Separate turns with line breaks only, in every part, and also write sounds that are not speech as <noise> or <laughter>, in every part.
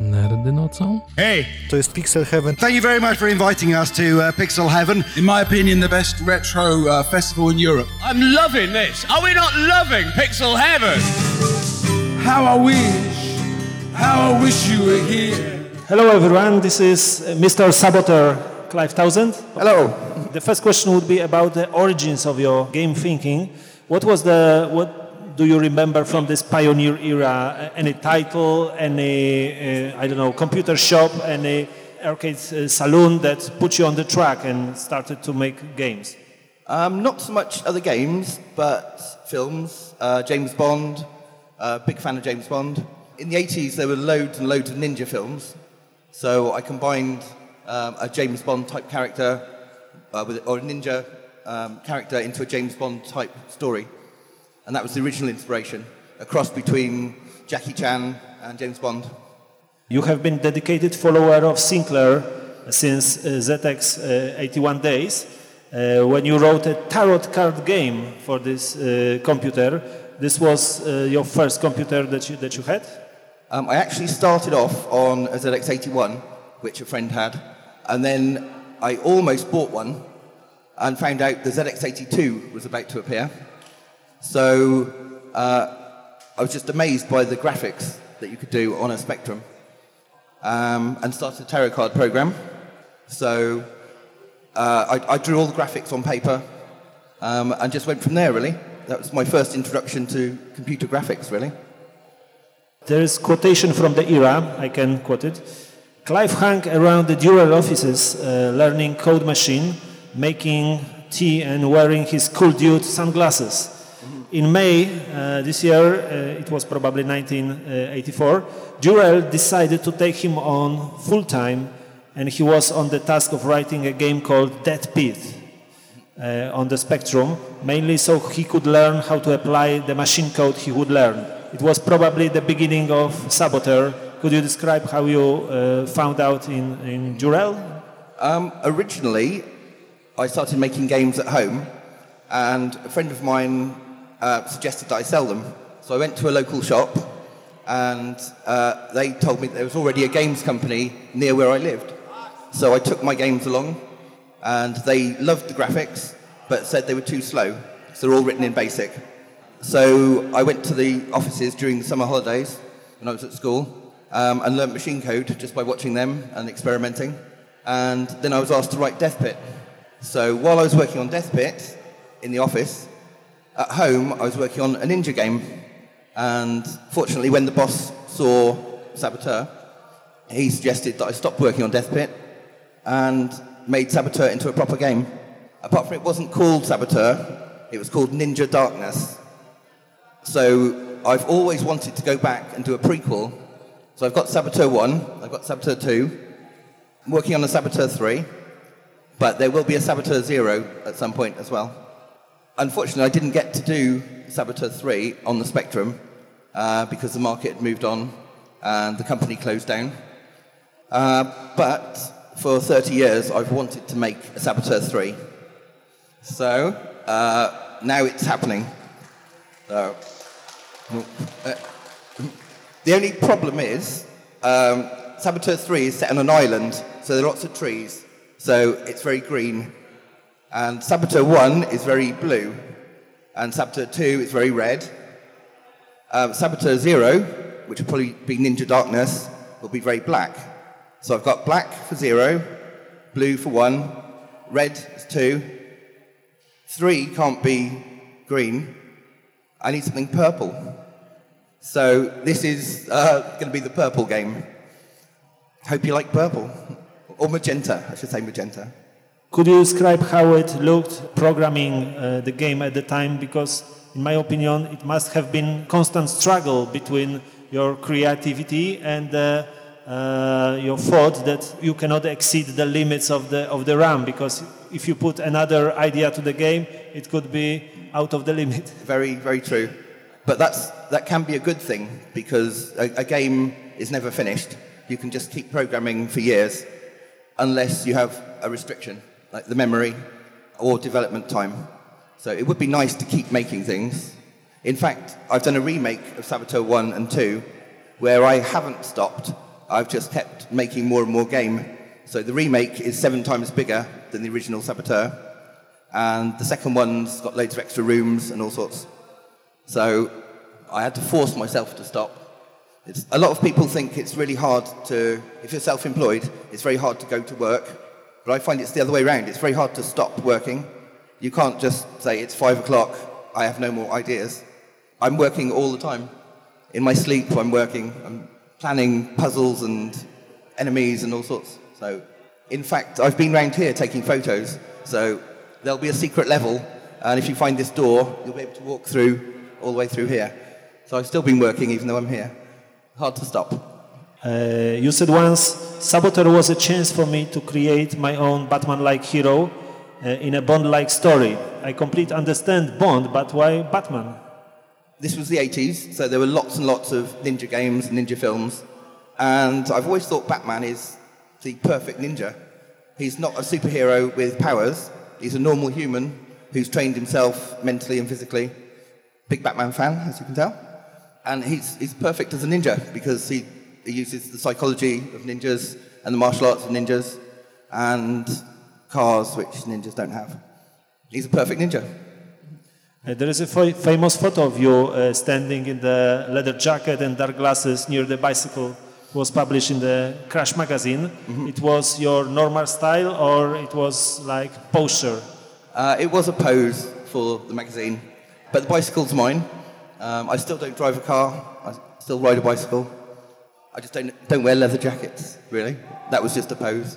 Nerdy nocą?
Hey,
To jest Pixel Heaven.
thank you very much for inviting us to uh, Pixel Heaven.
In my opinion, the best retro uh, festival in Europe.
I'm loving this. Are we not loving Pixel Heaven?
How I wish, how I wish you were here.
Hello everyone, this is uh, Mr. Saboteur Clive Townsend.
Hello.
The first question would be about the origins of your game thinking. What was the what do you remember from this pioneer era? Uh, Any title, any uh, I don't know, computer shop, any arcade uh, saloon that put you on the track and started to make games?
Um, not so much other games, but films. Uh, James Bond, uh, big fan of James Bond. In the 80s, there were loads and loads of ninja films. So I combined um, a James Bond type character uh, with, or a ninja um, character into a James Bond type story. And that was the original inspiration, a cross between Jackie Chan and James Bond.
You have been dedicated follower of Sinclair since uh, ZX uh, 81 days. Uh, when you wrote a tarot card game for this uh, computer, this was uh, your first computer that you, that you had?
Um, I actually started off on a ZX81, which a friend had, and then I almost bought one and found out the ZX82 was about to appear. So uh, I was just amazed by the graphics that you could do on a Spectrum um, and started a tarot card program. So uh, I, I drew all the graphics on paper um, and just went from there, really. That was my first introduction to computer graphics, really.
There is quotation from the era, I can quote it. Clive hung around the Durell offices, uh, learning code machine, making tea and wearing his cool dude sunglasses. In May uh, this year, uh, it was probably 1984, Durell decided to take him on full time, and he was on the task of writing a game called Death Pit uh, on the Spectrum, mainly so he could learn how to apply the machine code he would learn. It was probably the beginning of Saboteur. Could you describe how you uh, found out in, in Durell?
Um, originally, I started making games at home, and a friend of mine uh, suggested that I sell them. So I went to a local shop, and uh, they told me there was already a games company near where I lived. So I took my games along, and they loved the graphics, but said they were too slow. So they're all written in BASIC. So I went to the offices during the summer holidays when I was at school um, and learnt machine code just by watching them and experimenting. And then I was asked to write Death Pit. So while I was working on Death Pit in the office, at home I was working on a ninja game. And fortunately, when the boss saw Saboteur, he suggested that I stop working on Death Pit and made Saboteur into a proper game. Apart from it wasn't called Saboteur, it was called Ninja Darkness. So I've always wanted to go back and do a prequel. So I've got Saboteur 1, I've got Saboteur 2, I'm working on a Saboteur 3, but there will be a Saboteur 0 at some point as well. Unfortunately, I didn't get to do Saboteur 3 on the Spectrum uh, because the market had moved on and the company closed down. Uh, but for 30 years, I've wanted to make a Saboteur 3. So uh, now it's happening. So, uh, the only problem is um, Saboteur 3 is set on an island, so there are lots of trees, so it's very green. And Saboteur 1 is very blue, and Saboteur 2 is very red. Um, Saboteur 0, which will probably be Ninja Darkness, will be very black. So I've got black for 0, blue for 1, red is 2, 3 can't be green. I need something purple. So this is uh, going to be the purple game. Hope you like purple. Or magenta, I should say magenta.
Could you describe how it looked programming uh, the game at the time? Because, in my opinion, it must have been constant struggle between your creativity and uh, uh, your thought that you cannot exceed the limits of the of the RAM. Because if you put another idea to the game, it could be out of the limit. <laughs>
Very, very true. But that's, that can be a good thing because a, a game is never finished. You can just keep programming for years unless you have a restriction, like the memory or development time. So it would be nice to keep making things. In fact, I've done a remake of Saboteur 1 and 2 where I haven't stopped I've just kept making more and more game. So the remake is seven times bigger than the original Saboteur, and the second one's got loads of extra rooms and all sorts. So I had to force myself to stop. It's, a lot of people think it's really hard to, if you're self-employed, it's very hard to go to work. But I find it's the other way around. It's very hard to stop working. You can't just say it's five o'clock, I have no more ideas. I'm working all the time. In my sleep, I'm working. I'm planning puzzles and enemies and all sorts. So, in fact, I've been round here taking photos. So there'll be a secret level, and if you find this door, you'll be able to walk through all the way through here. So I've still been working even though I'm here. Hard to stop.
Uh, you said once, Saboteur was a chance for me to create my own Batman-like hero uh, in a Bond-like story. I completely understand Bond, but why Batman?
This was the 80s, so there were lots and lots of ninja games and ninja films. And I've always thought Batman is the perfect ninja. He's not a superhero with powers, he's a normal human who's trained himself mentally and physically. Big Batman fan, as you can tell. And he's, he's perfect as a ninja because he, he uses the psychology of ninjas and the martial arts of ninjas and cars, which ninjas don't have. He's a perfect ninja.
Uh, there is a famous photo of you uh, standing in the leather jacket and dark glasses near the bicycle. It was published in the Crash magazine. It was your normal style, or it was like posture.
Uh, it was a pose for the magazine, but the bicycle's mine. Um, I still don't drive a car. I still ride a bicycle. I just don't, don't wear leather jackets, really. That was just a pose.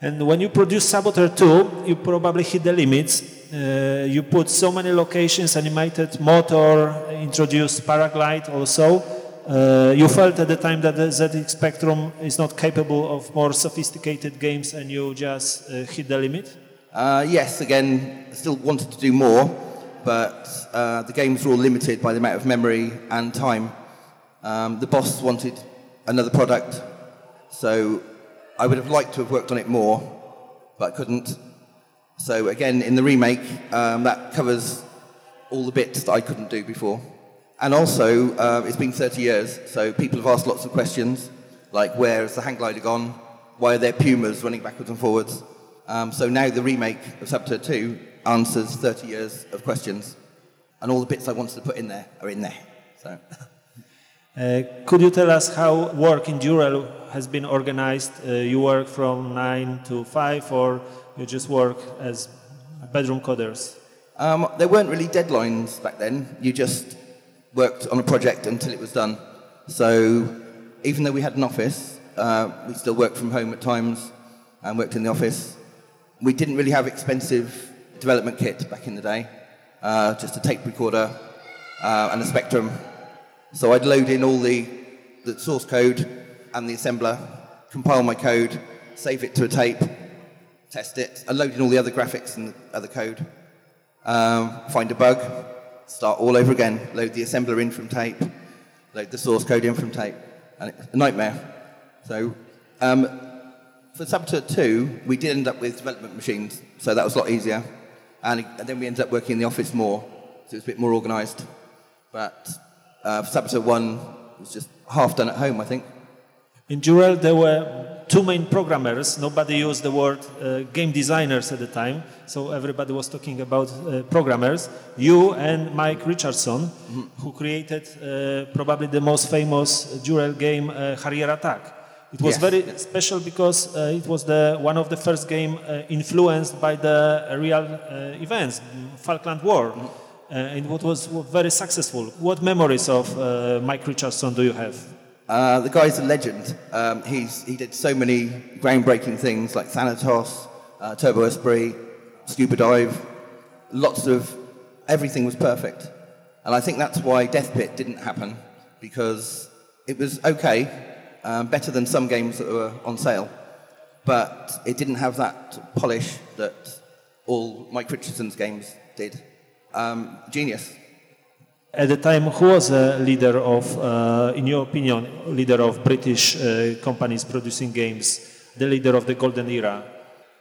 And when you produce Saboteur 2, you probably hit the limits. Uh, you put so many locations, animated motor, introduced paraglide also. Uh, you felt at the time that the ZX Spectrum is not capable of more sophisticated games and you just uh, hit the limit?
Uh, yes, again, still wanted to do more, but uh, the games were all limited by the amount of memory and time. Um, the boss wanted another product, so I would have liked to have worked on it more, but couldn't. So again, in the remake, um, that covers all the bits that I couldn't do before. And also, uh, it's been 30 years, so people have asked lots of questions, like where has the hang glider gone? Why are there pumas running backwards and forwards? Um, so now the remake of Saboteur 2 answers 30 years of questions, and all the bits I wanted to put in there are in there. So. <laughs>
Uh, could you tell us how work in Durell has been organized? Uh, you work from 9 to 5 or you just work as bedroom coders?
Um, there weren't really deadlines back then. You just worked on a project until it was done. So even though we had an office, uh, we still worked from home at times and worked in the office. We didn't really have expensive development kit back in the day, uh, just a tape recorder uh, and a Spectrum. So I'd load in all the, the source code and the assembler, compile my code, save it to a tape, test it, and load in all the other graphics and the other code, um, find a bug, start all over again, load the assembler in from tape, load the source code in from tape, and a nightmare. So um, for Saboteur 2, we did end up with development machines, so that was a lot easier. And, and then we ended up working in the office more, so it was a bit more organised. But uh, for Saboteur 1, was just half done at home, I think.
In Durell, there were two main programmers. Nobody used the word uh, game designers at the time, so everybody was talking about uh, programmers. You and Mike Richardson, who created uh, probably the most famous Durell game, uh, Harrier Attack. It was
Yes.
very special because uh, it was the one of the first game uh, influenced by the real uh, events, Falkland War, uh, and what was very successful. What memories of uh, Mike Richardson do you have?
Uh, the guy's a legend. Um, he's, he did so many groundbreaking things like Thanatos, uh, Turbo Esprit, Scuba Dive. Lots of everything was perfect. And I think that's why Death Pit didn't happen because it was okay, um, better than some games that were on sale, but it didn't have that polish that all Mike Richardson's games did. Um, genius.
At the time, who was a leader of, uh, in your opinion, leader of British uh, companies producing games, the leader of the golden era?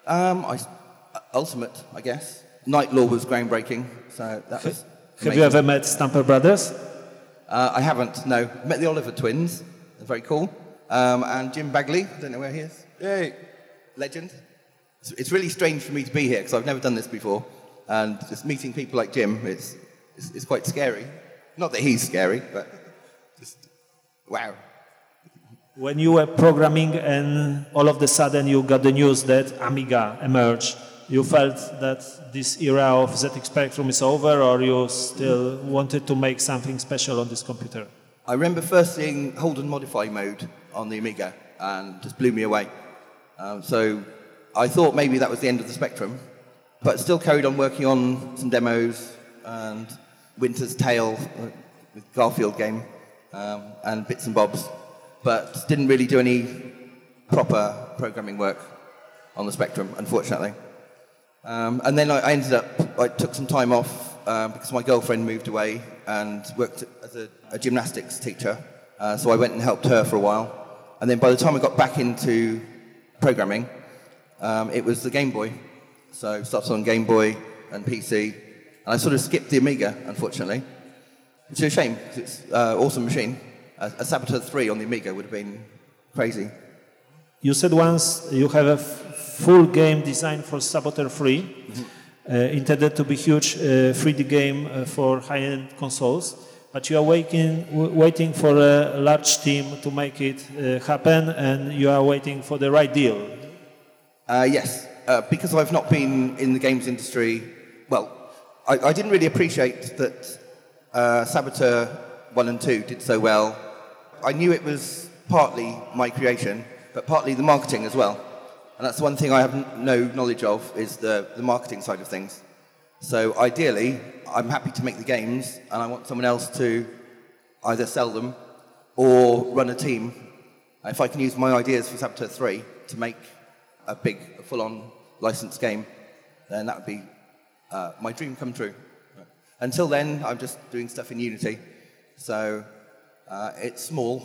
Um, I, Ultimate, I guess. Knight Lore was groundbreaking, so that was.
Have you ever met Stamper Brothers?
Uh, I haven't. No, met the Oliver twins. They're very cool. Um, and Jim Bagley, I don't know where he is.
Hey,
legend. It's, it's really strange for me to be here because I've never done this before, and just meeting people like Jim, it's, it's, it's quite scary. Not that he's scary, but just wow.
When you were programming and all of a sudden you got the news that Amiga emerged, you felt that this era of ZX Spectrum is over, or you still wanted to make something special on this computer?
I remember first seeing Hold-And-Modify mode on the Amiga, and just blew me away. Um, so I thought maybe that was the end of the Spectrum, but still carried on working on some demos and Winter's Tail, uh, with Garfield game, um, and bits and bobs, but didn't really do any proper programming work on the Spectrum, unfortunately. Um, and then I, I ended up, I took some time off um, because my girlfriend moved away and worked as a, a gymnastics teacher. Uh, so I went and helped her for a while. And then by the time I got back into programming, um, it was the Game Boy. So started on Game Boy and PC. And I sort of skipped the Amiga, unfortunately. Which is a shame, because it's an uh, awesome machine. A, a Saboteur 3 on the Amiga would have been crazy.
You said once you have a f- full game designed for Saboteur 3, mm-hmm. uh, intended to be huge uh, 3D game uh, for high-end consoles, but you are waiting, w- waiting for a large team to make it uh, happen, and you are waiting for the right deal.
Uh, yes, uh, because I've not been in the games industry. Well, I, I didn't really appreciate that Saboteur 1 and 2 did so well. I knew it was partly my creation, but partly the marketing as well. And that's one thing I have no knowledge of is the, the marketing side of things. So ideally, I'm happy to make the games, and I want someone else to either sell them or run a team. If I can use my ideas for Saboteur 3 to make a big, full-on licensed game, then that would be uh, my dream come true. Until then, I'm just doing stuff in Unity. So uh, it's small,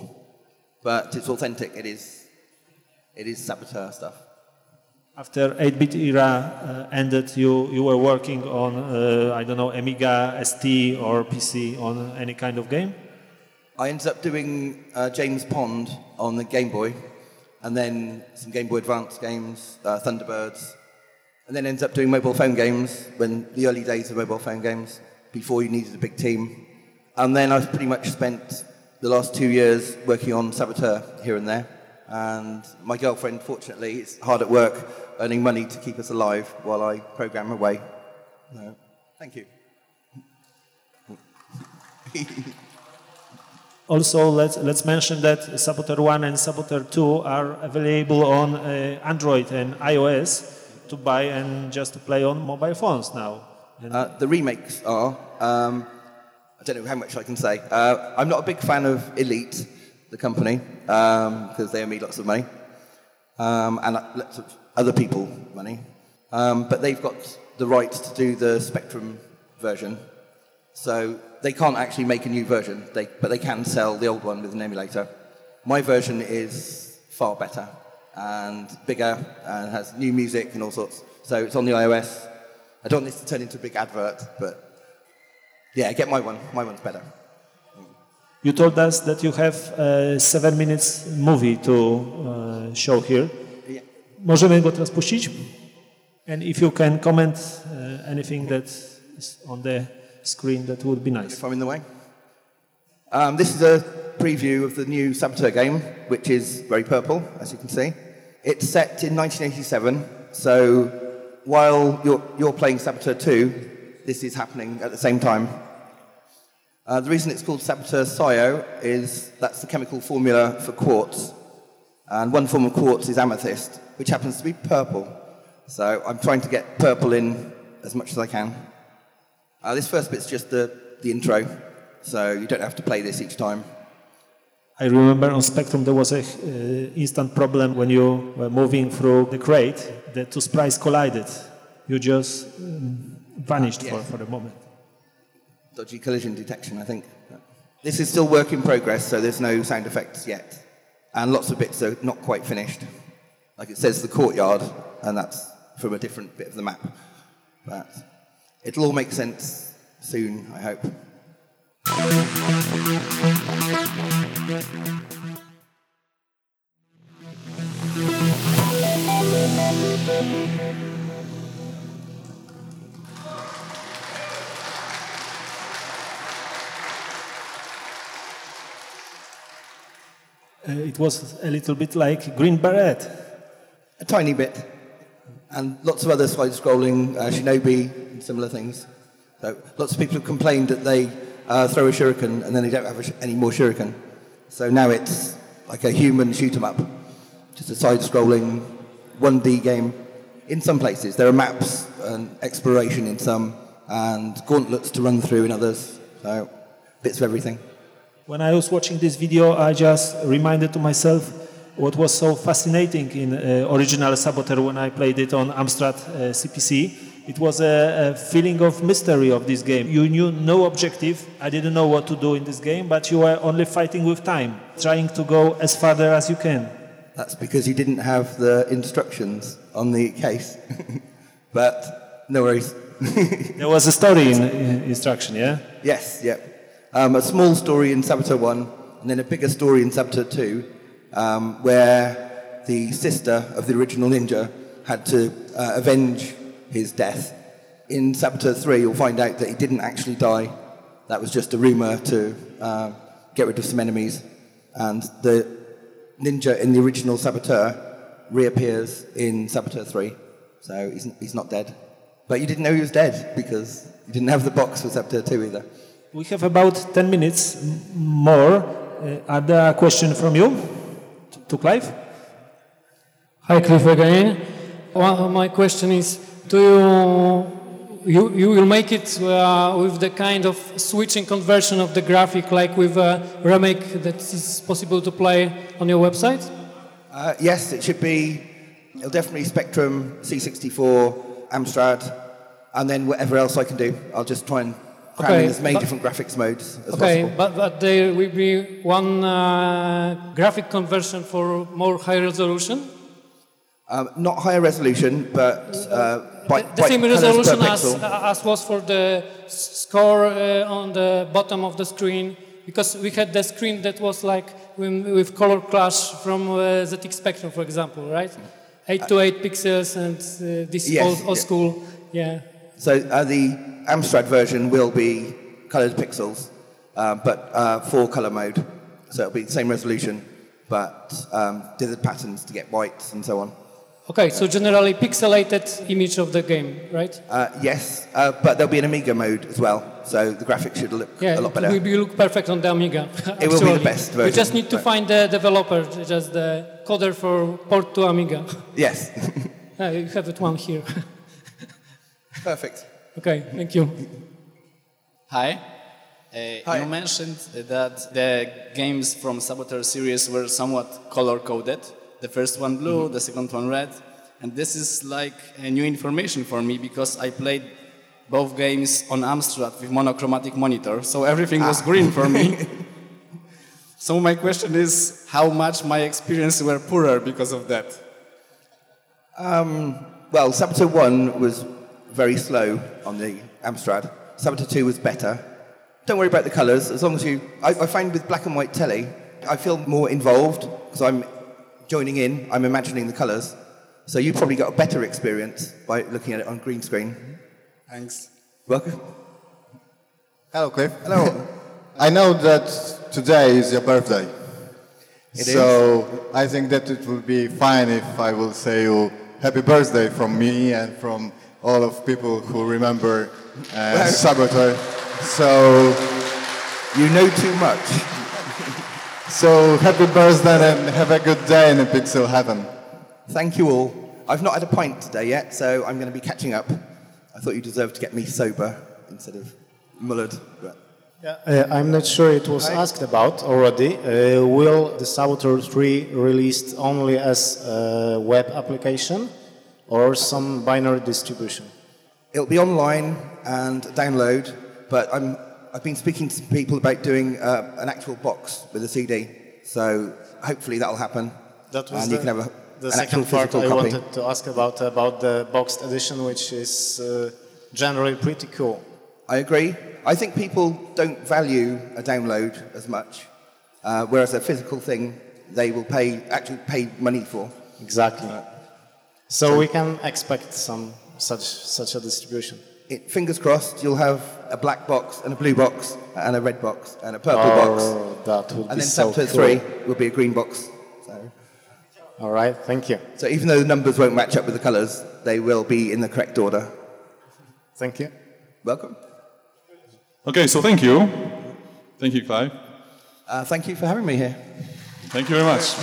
but it's authentic. It is it is saboteur stuff.
After 8-bit era uh, ended, you, you were working on, uh, I don't know, Amiga, ST or PC on any kind of game?
I ended up doing uh, James Pond on the Game Boy, and then some Game Boy Advance games, uh, Thunderbirds, and then ended up doing mobile phone games when the early days of mobile phone games, before you needed a big team. And then I've pretty much spent the last two years working on Saboteur here and there. And my girlfriend, fortunately, is hard at work earning money to keep us alive while I program away. No. Thank you. <laughs>
also, let's, let's mention that Saboteur 1 and Saboteur 2 are available on uh, Android and iOS to buy and just to play on mobile phones now.
Uh, the remakes are. Um, I don't know how much I can say. Uh, I'm not a big fan of Elite the company because um, they owe me lots of money um, and lots of other people money. Um, but they've got the rights to do the Spectrum version. So they can't actually make a new version, they, but they can sell the old one with an emulator. My version is far better and bigger and has new music and all sorts. So it's on the iOS. I don't want this to turn into a big advert, but yeah, get my one. My one's better.
You told us that you have a seven minutes movie to uh, show here.
Yeah.
Możemy go teraz puścić? And if you can comment uh, anything that is on the screen, that would be nice.
If I'm in the way. Um, this is a preview of the new Saboteur game, which is very purple, as you can see. It's set in 1987, so while you're, you're playing Saboteur 2, this is happening at the same time. Uh, the reason it's called Saboteur SiO is that's the chemical formula for quartz. And one form of quartz is amethyst, which happens to be purple. So I'm trying to get purple in as much as I can. Uh, this first bit's just the, the intro, so you don't have to play this each time.
I remember on Spectrum there was an uh, instant problem when you were moving through the crate, the two sprites collided. You just um, vanished for, for the moment
dodgy collision detection, I think. This is still work in progress, so there's no sound effects yet. And lots of bits are not quite finished. Like it says the courtyard, and that's from a different bit of the map. But it'll all make sense soon, I hope.
Was a little bit like Green Beret.
A tiny bit. And lots of other side scrolling, uh, Shinobi, and similar things. So lots of people have complained that they uh, throw a shuriken and then they don't have sh- any more shuriken. So now it's like a human shoot 'em up. Just a side scrolling 1D game. In some places, there are maps and exploration in some, and gauntlets to run through in others. So bits of everything.
When I was watching this video, I just reminded to myself what was so fascinating in uh, original Saboteur when I played it on Amstrad uh, CPC. It was a, a feeling of mystery of this game. You knew no objective. I didn't know what to do in this game, but you were only fighting with time, trying to go as farther as you can.
That's because you didn't have the instructions on the case. <laughs> but no worries. <laughs>
There was a story in, in instruction, yeah?
Yes, yep. Um, a small story in Saboteur 1, and then a bigger story in Saboteur 2, um, where the sister of the original ninja had to uh, avenge his death. In Saboteur 3, you'll find out that he didn't actually die. That was just a rumor to uh, get rid of some enemies. And the ninja in the original Saboteur reappears in Saboteur 3. So he's, he's not dead. But you didn't know he was dead because you didn't have the box for Saboteur 2 either.
We have about 10 minutes more. Uh, are there a question from you to, to Clive?
Hi, Cliff again. Well, my question is, do you you, you will make it uh, with the kind of switching conversion of the graphic like with a remake that is possible to play on your website?
Uh, yes, it should be. It'll definitely Spectrum, C64, Amstrad, and then whatever else I can do. I'll just try and cram
Okay,
as many
but-
different graphics modes as
Okay,
possible.
but, but there will be one uh, graphic conversion for more high resolution.
Um, not higher resolution, but uh, by,
the
by
same resolution as, as was for the score uh, on the bottom of the screen because we had the screen that was like with, with color clash from uh, ZX Spectrum, for example, right? 8 to 8 pixels and uh, this
Yes,
old, old
yeah.
school, yeah.
So uh, the Amstrad version will be coloured pixels, uh, but uh, for colour mode. So it'll be the same resolution, but um, dithered patterns to get whites and so on.
Okay, so generally pixelated image of the game, right?
Uh, yes, uh, but there'll be an Amiga mode as well, so the graphics should look
Yeah,
a lot better.
it will look perfect on the Amiga. <laughs>
It will be the best
We
version,
just need to
right.
find the developer, just the coder for port to Amiga. <laughs>
Yes, <laughs>
Ah, you have it one here.
perfect.
Okay, thank you.
Hi. Uh,
Hi.
You mentioned that the games from Saboteur series were somewhat color coded. The first one blue, mm-hmm. the second one red. And this is like a new information for me because I played both games on Amstrad with monochromatic monitor, so everything was ah. green for me. <laughs> so my question is how much my experience were poorer because of that?
Um, well, Saboteur 1 was very slow on the Amstrad. Saboteur 2 was better. Don't worry about the colours, as long as you... I, I find with black and white telly, I feel more involved because I'm joining in, I'm imagining the colours. So you probably got a better experience by looking at it on green screen.
Thanks.
Welcome.
Hello, Cliff.
Hello. <laughs>
I know that today is your birthday.
It
so I think that it would be fine if I will say you happy birthday from me and from all of people who remember uh,
Well- <laughs>
Saboteur. So,
You know too much. <laughs>
so happy birthday and have a good day in the Pixel Heaven.
Thank you all. I've not had a pint today yet, so I'm going to be catching up. I thought you deserved to get me sober instead of mullered. But
Uh, I'm not sure it was asked about already. Uh, will the Saboteur 3 released only as a web application or some binary distribution?
It'll be online and download, but I'm, I've been speaking to some people about doing uh, an actual box with a CD. So hopefully that'll happen.
That was
and
the,
you can have a,
the
an
second part I
copy.
wanted to ask about about the boxed edition, which is uh, generally pretty cool.
I agree. I think people don't value a download as much, uh, whereas a physical thing they will pay actually pay money for.
Exactly. So, we can expect some such such a distribution.
It, fingers crossed, you'll have a black box and a blue box and a red box and a purple
Oh,
box.
that would
And
be
then
so
Saboteur
cool.
3 will be a green box. So,
All right, thank you.
so even though the numbers won't match up with the colours, they will be in the correct order.
Thank you.
Welcome.
Okay, so thank you. Thank you, Clive.
Uh, thank you for having me here.
Thank you very much.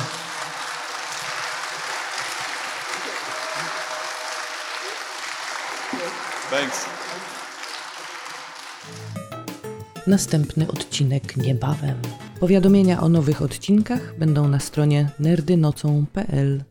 Thanks.
Następny odcinek niebawem. Powiadomienia o nowych odcinkach będą na stronie nerdynocą.pl.